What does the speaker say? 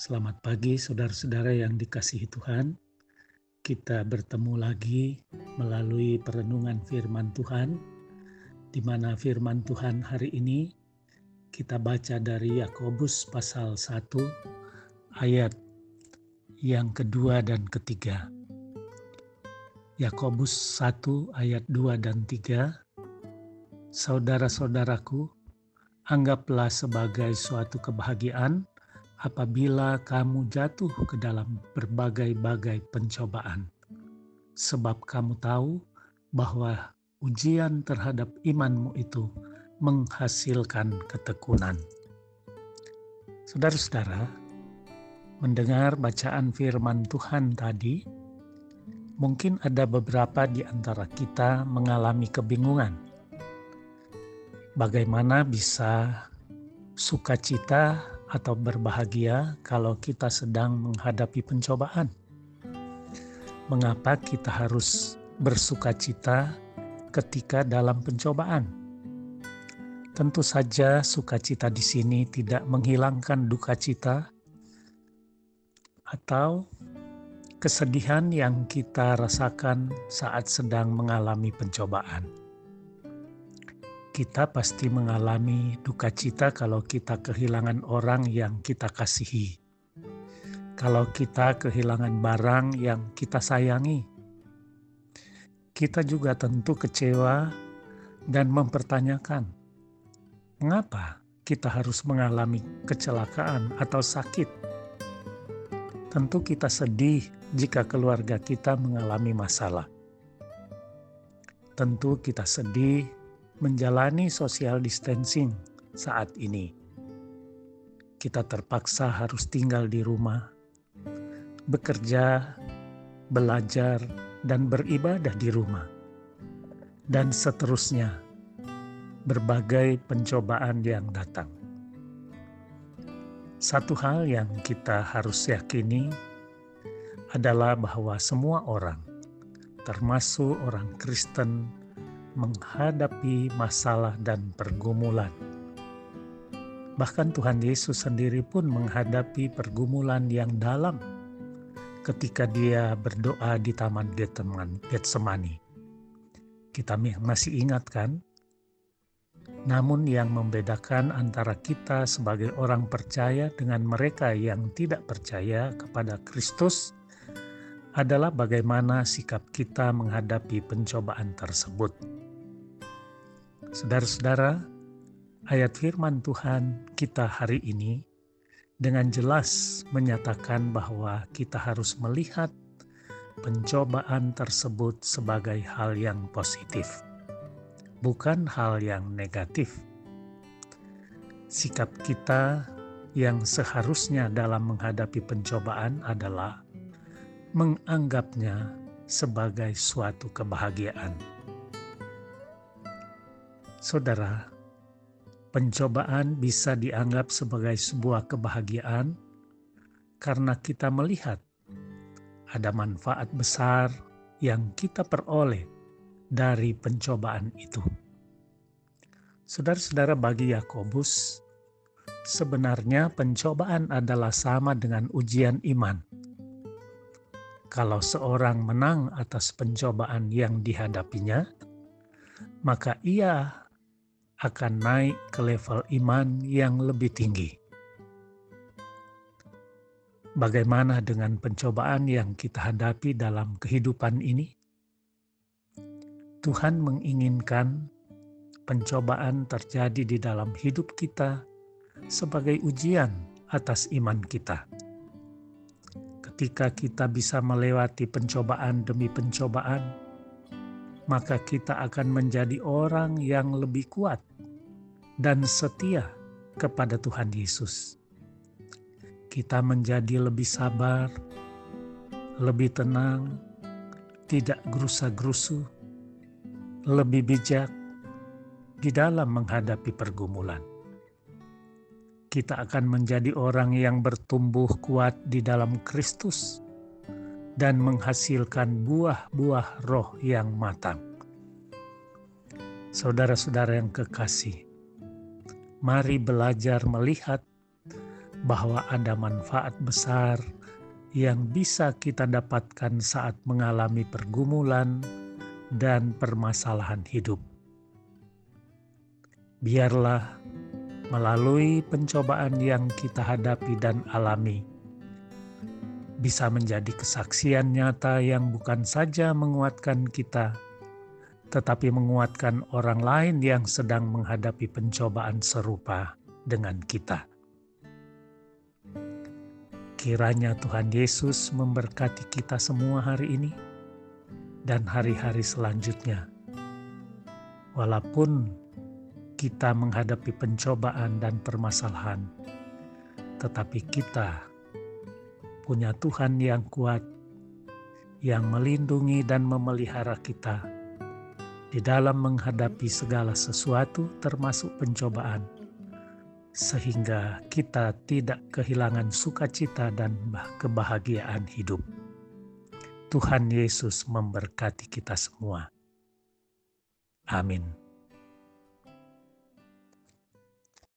Selamat pagi saudara-saudara yang dikasihi Tuhan. Kita bertemu lagi melalui perenungan firman Tuhan di mana firman Tuhan hari ini kita baca dari Yakobus pasal 1 ayat yang kedua dan ketiga. Yakobus 1 ayat 2 dan 3 Saudara-saudaraku, anggaplah sebagai suatu kebahagiaan apabila kamu jatuh ke dalam berbagai-bagai pencobaan, sebab kamu tahu bahwa ujian terhadap imanmu itu menghasilkan ketekunan. Saudara-saudara, mendengar bacaan firman Tuhan tadi, mungkin ada beberapa di antara kita mengalami kebingungan. Bagaimana bisa sukacita atau berbahagia kalau kita sedang menghadapi pencobaan. Mengapa kita harus bersuka cita ketika dalam pencobaan? Tentu saja sukacita di sini tidak menghilangkan duka cita atau kesedihan yang kita rasakan saat sedang mengalami pencobaan kita pasti mengalami duka cita kalau kita kehilangan orang yang kita kasihi. Kalau kita kehilangan barang yang kita sayangi. Kita juga tentu kecewa dan mempertanyakan, mengapa kita harus mengalami kecelakaan atau sakit? Tentu kita sedih jika keluarga kita mengalami masalah. Tentu kita sedih menjalani social distancing saat ini. Kita terpaksa harus tinggal di rumah, bekerja, belajar, dan beribadah di rumah, dan seterusnya. Berbagai pencobaan yang datang. Satu hal yang kita harus yakini adalah bahwa semua orang, termasuk orang Kristen, menghadapi masalah dan pergumulan. Bahkan Tuhan Yesus sendiri pun menghadapi pergumulan yang dalam ketika dia berdoa di Taman Getsemani. Kita masih ingat kan? Namun yang membedakan antara kita sebagai orang percaya dengan mereka yang tidak percaya kepada Kristus adalah bagaimana sikap kita menghadapi pencobaan tersebut. Saudara-saudara, ayat firman Tuhan kita hari ini dengan jelas menyatakan bahwa kita harus melihat pencobaan tersebut sebagai hal yang positif, bukan hal yang negatif. Sikap kita yang seharusnya dalam menghadapi pencobaan adalah menganggapnya sebagai suatu kebahagiaan. Saudara, pencobaan bisa dianggap sebagai sebuah kebahagiaan karena kita melihat ada manfaat besar yang kita peroleh dari pencobaan itu. Saudara-saudara, bagi Yakobus, sebenarnya pencobaan adalah sama dengan ujian iman. Kalau seorang menang atas pencobaan yang dihadapinya, maka ia akan naik ke level iman yang lebih tinggi. Bagaimana dengan pencobaan yang kita hadapi dalam kehidupan ini? Tuhan menginginkan pencobaan terjadi di dalam hidup kita sebagai ujian atas iman kita. Ketika kita bisa melewati pencobaan demi pencobaan, maka kita akan menjadi orang yang lebih kuat dan setia kepada Tuhan Yesus. Kita menjadi lebih sabar, lebih tenang, tidak gerusa-gerusu, lebih bijak di dalam menghadapi pergumulan. Kita akan menjadi orang yang bertumbuh kuat di dalam Kristus dan menghasilkan buah-buah roh yang matang. Saudara-saudara yang kekasih, mari belajar melihat bahwa ada manfaat besar yang bisa kita dapatkan saat mengalami pergumulan dan permasalahan hidup. Biarlah melalui pencobaan yang kita hadapi dan alami, bisa menjadi kesaksian nyata yang bukan saja menguatkan kita, tetapi menguatkan orang lain yang sedang menghadapi pencobaan serupa dengan kita. Kiranya Tuhan Yesus memberkati kita semua hari ini dan hari-hari selanjutnya. Walaupun kita menghadapi pencobaan dan permasalahan, tetapi kita punya Tuhan yang kuat, yang melindungi dan memelihara kita di dalam menghadapi segala sesuatu, termasuk pencobaan sehingga kita tidak kehilangan sukacita dan kebahagiaan hidup. Tuhan Yesus memberkati kita semua. Amin.